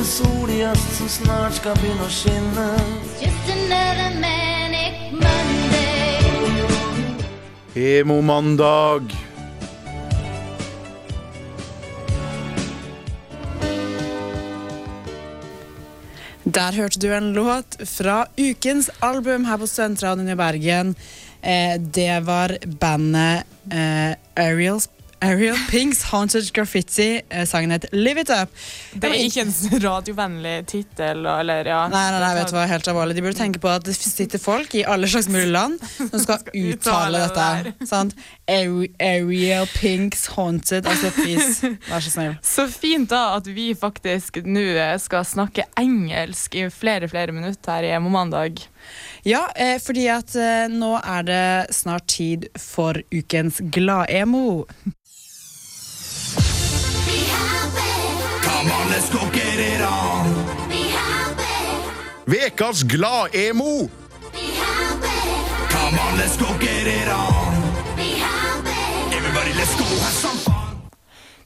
en solgjest som snart skal begynne å skinne. Just another manic Monday. Emo-mandag. Der hørte du en låt fra ukens album her på Studentradioen i Bergen. Eh, det var bandet eh, Ariel, Ariel Pinks Haunted Graffiti. Eh, sangen het Live It Up. Det er ikke en radiovennlig tittel, ja. Nei, nei, nei, vet du hva, helt alvorlig. De burde tenke på at det sitter folk i alle slags mulige land som skal uttale dette. Sant? Ariel Pinks Haunted. Altså, please, vær så snill. Så fint da at vi faktisk nå skal snakke engelsk i flere flere minutter her i Emo-mandag. Ja, eh, fordi at eh, nå er det snart tid for ukens glad-emo. Come on, let's go get it on. Vekas glad-emo. Come on, let's go get it on. Everybody, let's go have some fun.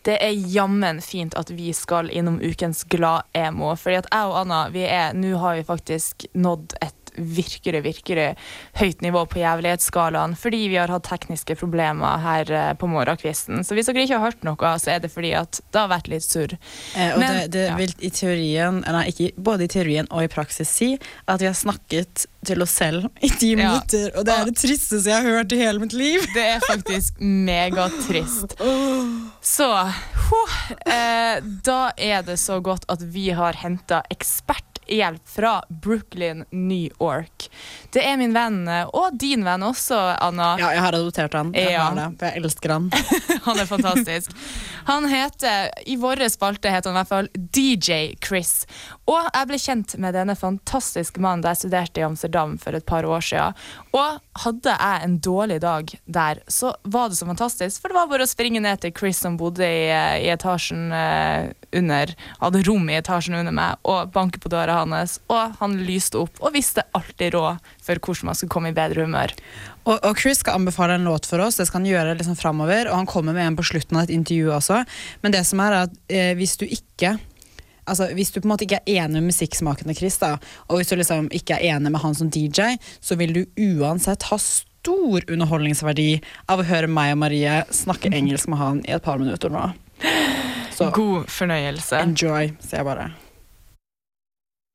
Det er jammen fint at vi skal innom ukens glad-emo. Fordi at jeg og Anna, vi er, nå har vi faktisk nådd et virkelig, virkelig høyt nivå på jævlighetsskalaen fordi vi har hatt tekniske problemer her eh, på morgenkvisten. Så hvis dere ikke har hørt noe, så er det fordi at det har vært litt surr. Eh, og Men- det, det ja. vil i teorien, nei, ikke, både i teorien og i praksis si at vi har snakket til oss selv i ti Ja. minutter, og det er det tristeste jeg har hørt i hele mitt liv. Det er faktisk megatrist. Så huh, eh, da er det så godt at vi har henta eksperthjelp fra Brooklyn, New York. Det er min venn, eh, og din venn også, Anna. Ja, jeg har adoptert han. Jeg Ja. det, for jeg elsker han. Han er fantastisk. Han heter, I vår spalte heter han i hvert fall DJ Chris. Og jeg ble kjent med denne fantastiske mannen da jeg studerte i Amsterdam for et par år siden. Og hadde jeg en dårlig dag der, så var det så fantastisk. For det var bare å springe ned til Chris som bodde i, i etasjen eh, under, hadde rom i etasjen under meg, og banke på døra hans. Og han lyste opp og visste alltid råd for hvordan man skulle komme i bedre humør. Og, og Chris skal anbefale en låt for oss, det skal han gjøre liksom framover. Og han kommer med en på slutten av et intervju også. Men det som er at eh, hvis du ikke Altså, Hvis du på en måte ikke er enig med musikksmaken til Chris, da, og hvis du liksom ikke er enig med han som DJ, så vil du uansett ha stor underholdningsverdi av å høre meg og Marie snakke engelsk med han i et par minutter nå. Så God fornøyelse. enjoy, sier jeg bare.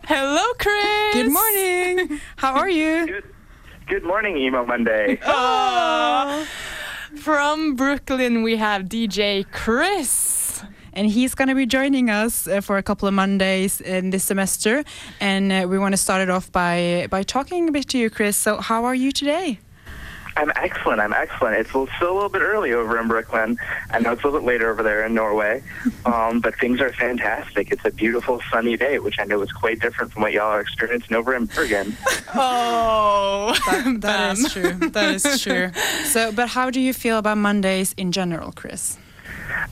Hello, Chris! Good morning! How are you? Good good morning, Emo Monday. Oh. From Brooklyn, we have DJ Chris. and he's going to be joining us uh, for a couple of Mondays in this semester. And uh, we want to start it off by by talking a bit to you, Chris. So, how are you today? I'm excellent. I'm excellent. It's still a little bit early over in Brooklyn. I know it's a little bit later over there in Norway, um, but things are fantastic. It's a beautiful sunny day, which I know is quite different from what y'all are experiencing over in Bergen. Oh, That is true. That is true. So, but how do you feel about Mondays in general, Chris?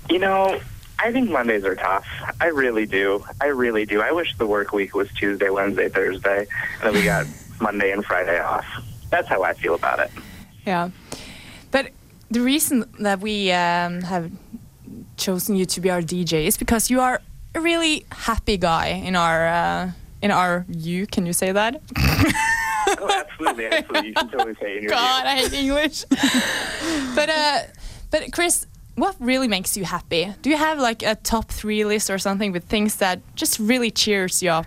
You know, I think Mondays are tough. I really do. I really do. I wish the work week was Tuesday, Wednesday, Thursday, and then we got Monday and Friday off. That's how I feel about it. Yeah. But the reason that we um, have chosen you to be our DJ is because you are a really happy guy in our uh, in our view. Can you say that? Oh, absolutely, absolutely. You can totally say God. I hate English. but uh, but Chris, what really makes you happy? Do you have like a top three list or something with things that just really cheers you up?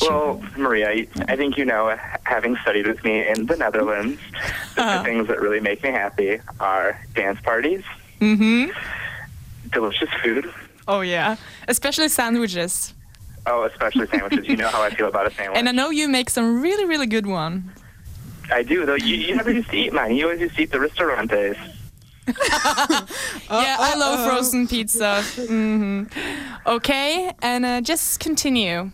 Well, Maria, I- I think you know, having studied with me in the Netherlands, the Uh-huh. two things that really make me happy are dance parties, Mm-hmm. delicious food. Oh yeah, especially sandwiches. Oh, especially sandwiches. you know how I feel about a sandwich. And I know you make some really really good one. I do, though. You, you never used to eat mine. You always used to eat the restaurantes. yeah, I love frozen pizza. Mm-hmm. Okay, and uh, just continue.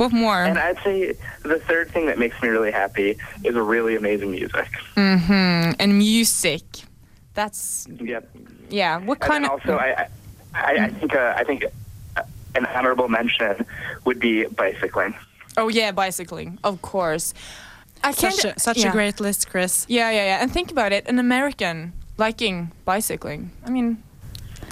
What more? And I'd say the third thing that makes me really happy is really amazing music. Mm-hmm. And music. That's Yep. yeah. What kind then of? also, I, I, I think, uh, I think uh, an honorable mention would be bicycling. Oh yeah, bicycling. Of course. I can't. Such, a, such yeah. a great list, Chris. Yeah, yeah, yeah. And think about it. An American liking bicycling. I mean,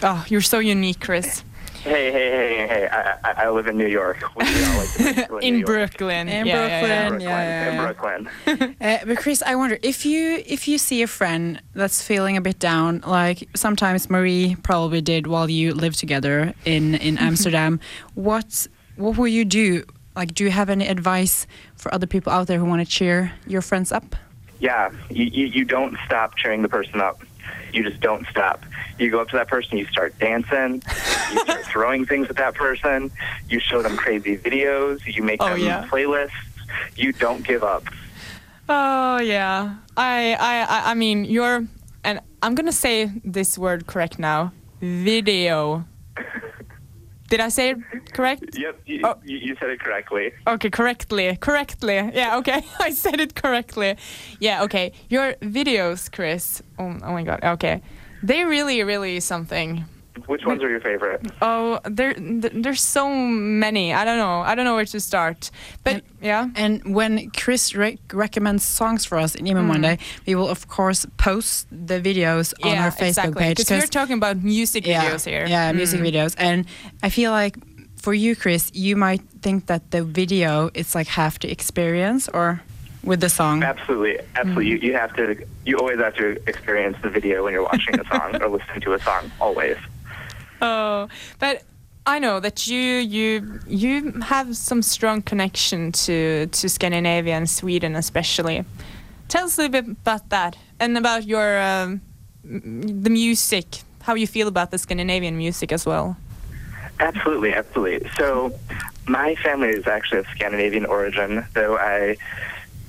oh, you're so unique, Chris. Hey, hey, hey, hey! I, I, I live in New York. We all like to In New York. Brooklyn. In Yeah, yeah, yeah. Brooklyn. Brooklyn, yeah, in. Brooklyn. Uh, but Chris, I wonder if you if you see a friend that's feeling a bit down, like sometimes Marie probably did while you lived together in in Amsterdam. What what will you do? Like, do you have any advice for other people out there who want to cheer your friends up? Yeah, you, you, you don't stop cheering the person up. You just don't stop. You go up to that person, you start dancing, you start throwing things at that person, you show them crazy videos, you make Oh, them yeah. playlists. You don't give up. Oh yeah. I, I I I mean you're and I'm gonna say this word correct now. Video. Did I say it correct? Yep, you, Oh. you, you said it correctly. Okay, correctly. Correctly. Yeah, okay. I said it correctly. Yeah, okay. Your videos, Chris. Oh, oh my god. Okay. They really, really something. Which ones are your favorite? Oh, there, there's so many. I don't know. I don't know where to start. But And- yeah. And when Chris rec recommends songs for us in Emo Monday, we will of course post the videos on our Facebook exactly. page. Because we're talking about music videos here. Yeah, music Mm. videos. And I feel like for you, Chris, you might think that the video is like half the experience or with the song. Absolutely, absolutely. Mm-hmm. You, you have to. You always have to experience the video when you're watching a song or listening to a song. Always. Oh, but I know that you you you have some strong connection to to Scandinavia and Sweden especially. Tell us a little bit about that and about your um, the music. How you feel about the Scandinavian music as well. Absolutely, absolutely. So, my family is actually of Scandinavian origin, though I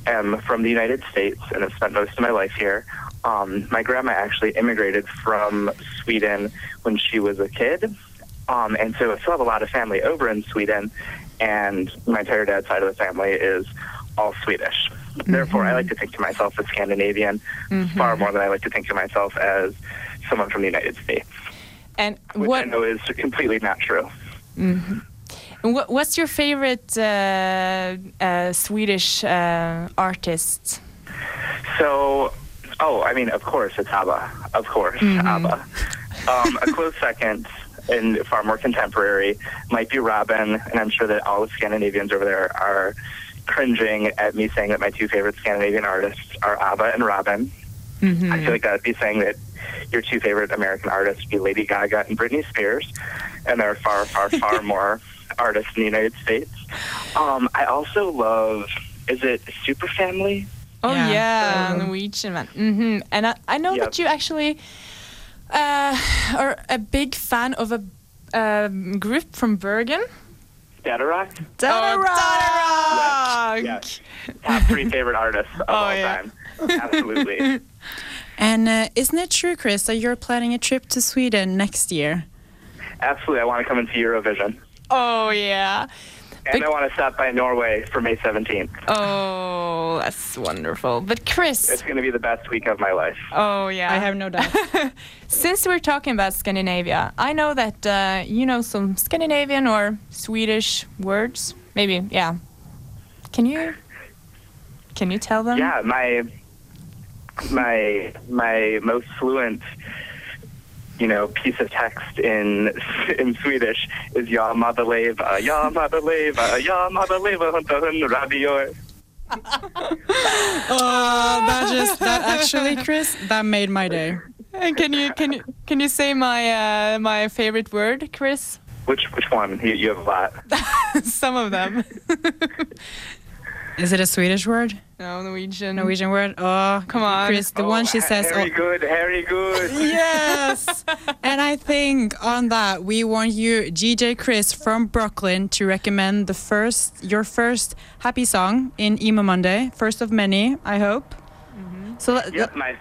am from the United States and have spent most of my life here. Um, my grandma actually immigrated from Sweden when she was a kid, um, and so I still have a lot of family over in Sweden, and my entire dad's side of the family is all Swedish. Therefore, I like to think to myself as Scandinavian far more than I like to think to myself as someone from the United States, And which what I know is completely not true. what what's your favorite uh, uh, Swedish uh, artist? So, oh, I mean, of course, it's ABBA. Of course, ABBA. Um, a close second, and far more contemporary, might be Robin, and I'm sure that all the Scandinavians over there are cringing at me saying that my two favorite Scandinavian artists are ABBA and Robin. I feel like that would be saying that your two favorite American artists would be Lady Gaga and Britney Spears, and there are far, far, far more artists in the United States. Um, I also love, is it Super Family? Oh Yeah. yeah, Norwegian man. hmm And I, I know Yep. that you actually uh, are a big fan of a um, group from Bergen. Datarock? Oh, Dadarock! Yes. Top three favorite artists of all yeah. time. Absolutely. And uh, isn't it true, Chris, that you're planning a trip to Sweden next year? Absolutely. I want to come into Eurovision. Oh yeah. And Big- I want to stop by Norway for May 17th. Oh, that's wonderful. But Chris, It's going to be the best week of my life. oh yeah. I have no doubt. Since we're talking about Scandinavia, I know that uh, you know some Scandinavian or Swedish words. Maybe, yeah. Can you can you tell them? Yeah, my my my most fluent you know, piece of text in in Swedish is "Ja madaleva, ja madaleva, ja madaleva hunta hun radio." oh, that just that actually, Chris, that made my day. And can you can you can you say my uh, my favorite word, Chris? Which which one? You, you have a lot. Some of them. Is it a Swedish word? no, Norwegian. Norwegian word? Oh, Come on. Chris, the one she Oh, says. Very oh, good, very good. Yes. and I think on that we want you, GJ Chris from Brooklyn, to recommend the first your first happy song in Emo Monday, first of many, I hope. Mhm. So, Yep, my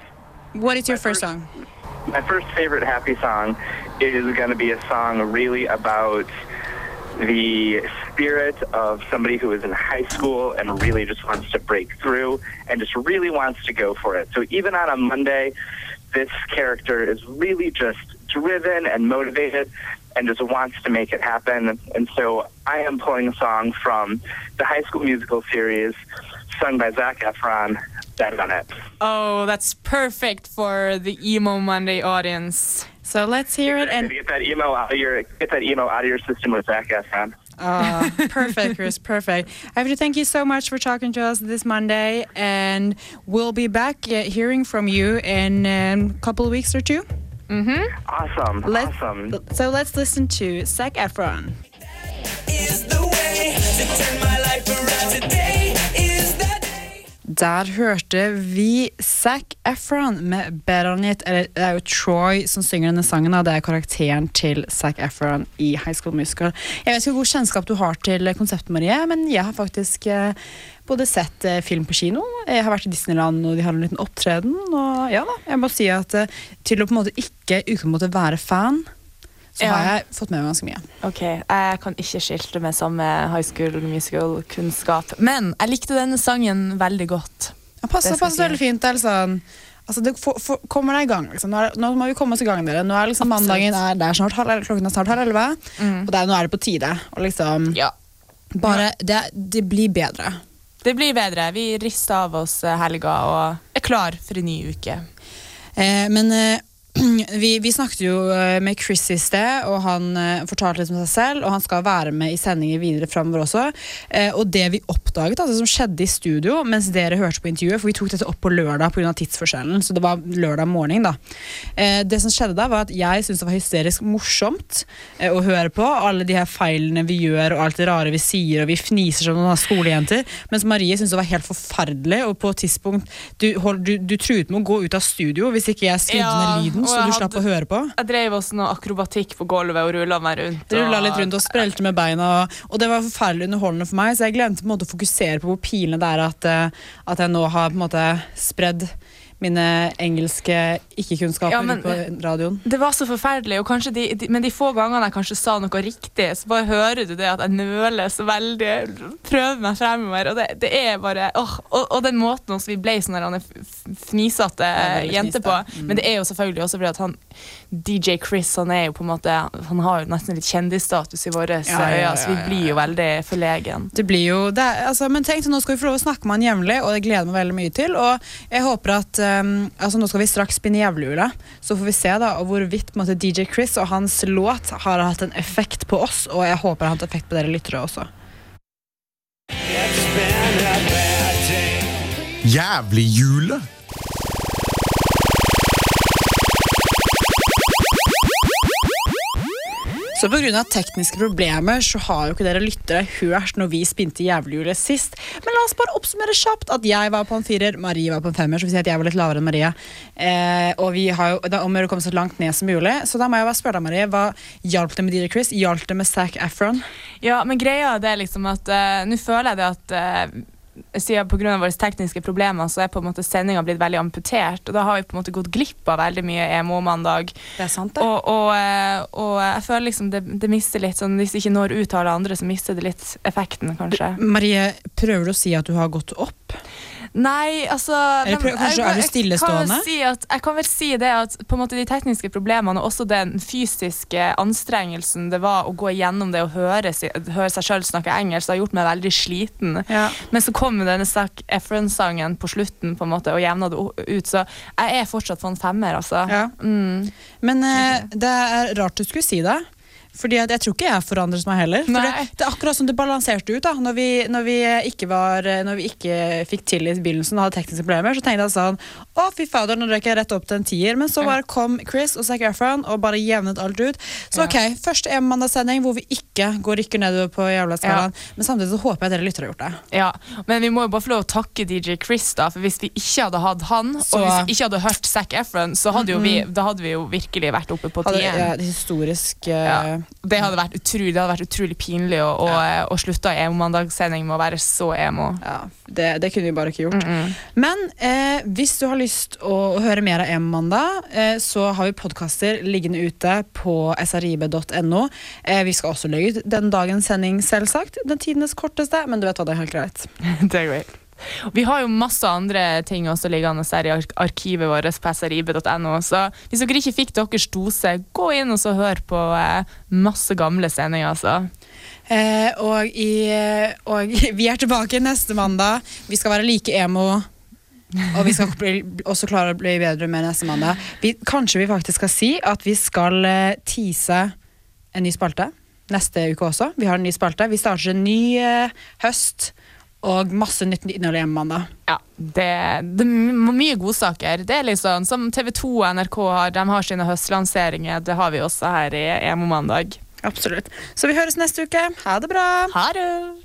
what is your first first- song? my first favorite happy song is going to be a song really about the spirit of somebody who is in high school and really just wants to break through and just really wants to go for it. So even on a Monday, this character is really just driven and motivated and just wants to make it happen. And so I am pulling a song from the High School Musical series, sung by Zach Efron. On it. Oh, that's perfect for the emo Monday audience. So let's hear it and get that emo out of your get that emo out of your system with Zach Efron. Ah, perfect, Chris. Perfect. I have to thank you so much for talking to us this Monday, and we'll be back uh, hearing from you in um, a couple of weeks or two. Awesome. Let's, awesome. So let's listen to Zac Efron. Der hørte vi Zac Efron med 'Better On It. Eller det er jo Troy som synger denne sangen, Da. det er karakteren til Zac Efron i High School Musical. Jeg vet ikke hvor god kjennskap du har til konseptet, Marie, men jeg har faktisk eh, både sett eh, film på kino, jeg har vært i Disneyland og de har en liten opptreden, og ja da, jeg må si at eh, til å på en måte ikke uten måte være fan, så Ja. har jeg fått med meg ganske mye. Ok, Jeg kan ikke skilte med samme high school musical-kunnskap. Men jeg likte denne sangen veldig godt. Det passer, Det passer si. veldig fint. Sånn Altså, det for, for, kommer deg i gang. Liksom. Nå, er, nå må vi komme oss i gang, dere. Nå er liksom Absolutt. mandagen er, det er snart halv, klokken er snart halv elleve. Mm. Og det er, nå er det på tide. Og liksom Ja. Bare det, det blir bedre. Det blir bedre. Vi rister av oss eh, helga og er klar for en ny uke. Eh, men eh, vi, vi snakket jo eh, med Chris i sted, og han eh, fortalte litt om seg selv. Og han skal være med i sendinger videre framover også. Eh, og det vi oppdaget, altså, som skjedde i studio mens dere hørte på intervjuet, for vi tok dette opp på lørdag pga. tidsforskjellen, så det var lørdag morgen, da. Det som skjedde da, var at jeg syntes det var hysterisk morsomt å høre på. Alle de her feilene vi gjør, og alt det rare vi sier, og vi fniser som noen skolejenter. Mens Marie syntes det var helt forferdelig, og på et tidspunkt du, hold, du, du truet med å gå ut av studio hvis ikke jeg skrudde Ja, ned lyden, så du slapp hadde- å høre på. Jeg drev også noe akrobatikk på gulvet og rulla meg rundt. Rullet og- litt rundt og sprelte med beina, og, og det var forferdelig underholdende for meg, så jeg glemte på en måte å fokusere på hvor pinlig det er at, eh, at jeg nå har på en måte spredd mine engelske ikke-kunnskaper Ja, men- på radioen. Det var så forferdelig, de, de, men de få gangene jeg kanskje sa noe riktig, så bare hører du det at jeg nøler så veldig, prøver meg fremover, og det, det er bare åh, og, og den måten også vi ble sånn fnisete jenter på. Mm. men det er jo selvfølgelig også fordi at han DJ Chris, han er jo på en måte Han har jo nesten litt kjendisstatus i våre Ja, ja, ja, øyne, så vi blir jo veldig forlegen. Det blir jo, det altså, men tenk, nå skal vi få lov å snakke med han jevnlig, og det gleder jeg meg veldig mye til. Og jeg håper at um, altså, Nå skal vi straks spinne jævlehjula. så får vi se da hvorvidt måte, DJ Chris og hans låt har hatt en effekt på oss, og jeg håper det har hatt effekt på dere lyttere også. It's Så pga. tekniske problemer så har jo ikke dere lyttere hørt når vi spinte jævlehjulet sist. Men la oss bare oppsummere kjapt at jeg var på en firer, Marie var på en femmer. Så vi sier at jeg var litt lavere enn Marie. Eh, og vi har jo, det er om å komme så langt ned som mulig. Så da må jeg bare spørre deg, Marie, hva hjalp det med DJ Chris? Hjalp det med Zac Efron? Ja, men greia er liksom at uh, Nå føler jeg det at uh, siden Pga. våre tekniske problemer så er på en måte sendinga blitt veldig amputert. Og da har vi på en måte gått glipp av veldig mye emo-mandag. Det er sant, det. Og, og, eh, og jeg føler liksom det, det mister litt sånn Hvis det ikke når ut til alle andre, så mister det litt effekten, kanskje. Marie, prøver du å si at du har gått opp? Nei, altså Eller prøv- kanskje er du stillestående? Kan si at, jeg kan vel si det at på en måte de tekniske problemene og også den fysiske anstrengelsen det var å gå igjennom det og høre, høre seg sjøl snakke engelsk, har gjort meg veldig sliten. Ja. Men så kom denne Zac Efron-sangen på slutten på en måte og jevna det ut, så jeg er fortsatt på en femmer, altså. Ja. Mm. Men eh, det er rart du skulle si det. Fordi at jeg tror ikke jeg forandret meg heller. For det, det er akkurat som det balanserte ut. da Når vi, når vi, ikke, var, når vi ikke fikk til i begynnelsen og hadde tekniske problemer, så tenkte jeg sånn Å, fy fader, nå røk jeg rett opp til en tier. Men så bare kom Chris og Zac Efron og bare jevnet alt ut. Så ok, første en-mandagssending hvor vi ikke går rykker nedover på jævla skalaen. Men samtidig så håper jeg dere lytter har gjort det. Ja, men vi må jo bare få lov å takke DJ Chris, da, for hvis vi ikke hadde hatt han, Så- og hvis vi ikke hadde hørt Zac Efron, så hadde jo vi, da hadde vi jo virkelig vært oppe på tieren. ja, det historisk Uh... Ja. Det hadde vært utrolig, hadde vært utrolig pinlig å, å, å slutte i emo-mandagssending med å være så emo. Ja, det, det kunne vi bare ikke gjort. Men eh, hvis du har lyst å høre mer av Emo-mandag, eh, så har vi podkaster liggende ute på srib.no. Eh, vi skal også legge ut den dagens sending, selvsagt. Den tidenes korteste, men du vet hva, det er helt greit. det er great. Vi har jo masse andre ting også liggende her i ark- arkivet vårt på srib.no, så hvis dere ikke fikk deres dose, gå inn og så hør på eh, masse gamle sendinger, altså. Eh, og, i, og vi er tilbake neste mandag. Vi skal være like emo. Og vi skal bli, også klare å bli bedre med neste mandag. Vi, kanskje vi faktisk skal si at vi skal eh, tease en ny spalte neste uke også. Vi har en ny spalte. Vi starter en ny eh, høst og masse nytt innhold hjemme mandag. Ja, det, det er my- mye godsaker. Det er liksom som TV 2 og NRK har, de har sine høstlanseringer. Det har vi også her i Emo Mandag. Absolutt. Så vi høres neste uke. Ha det bra! Ha det!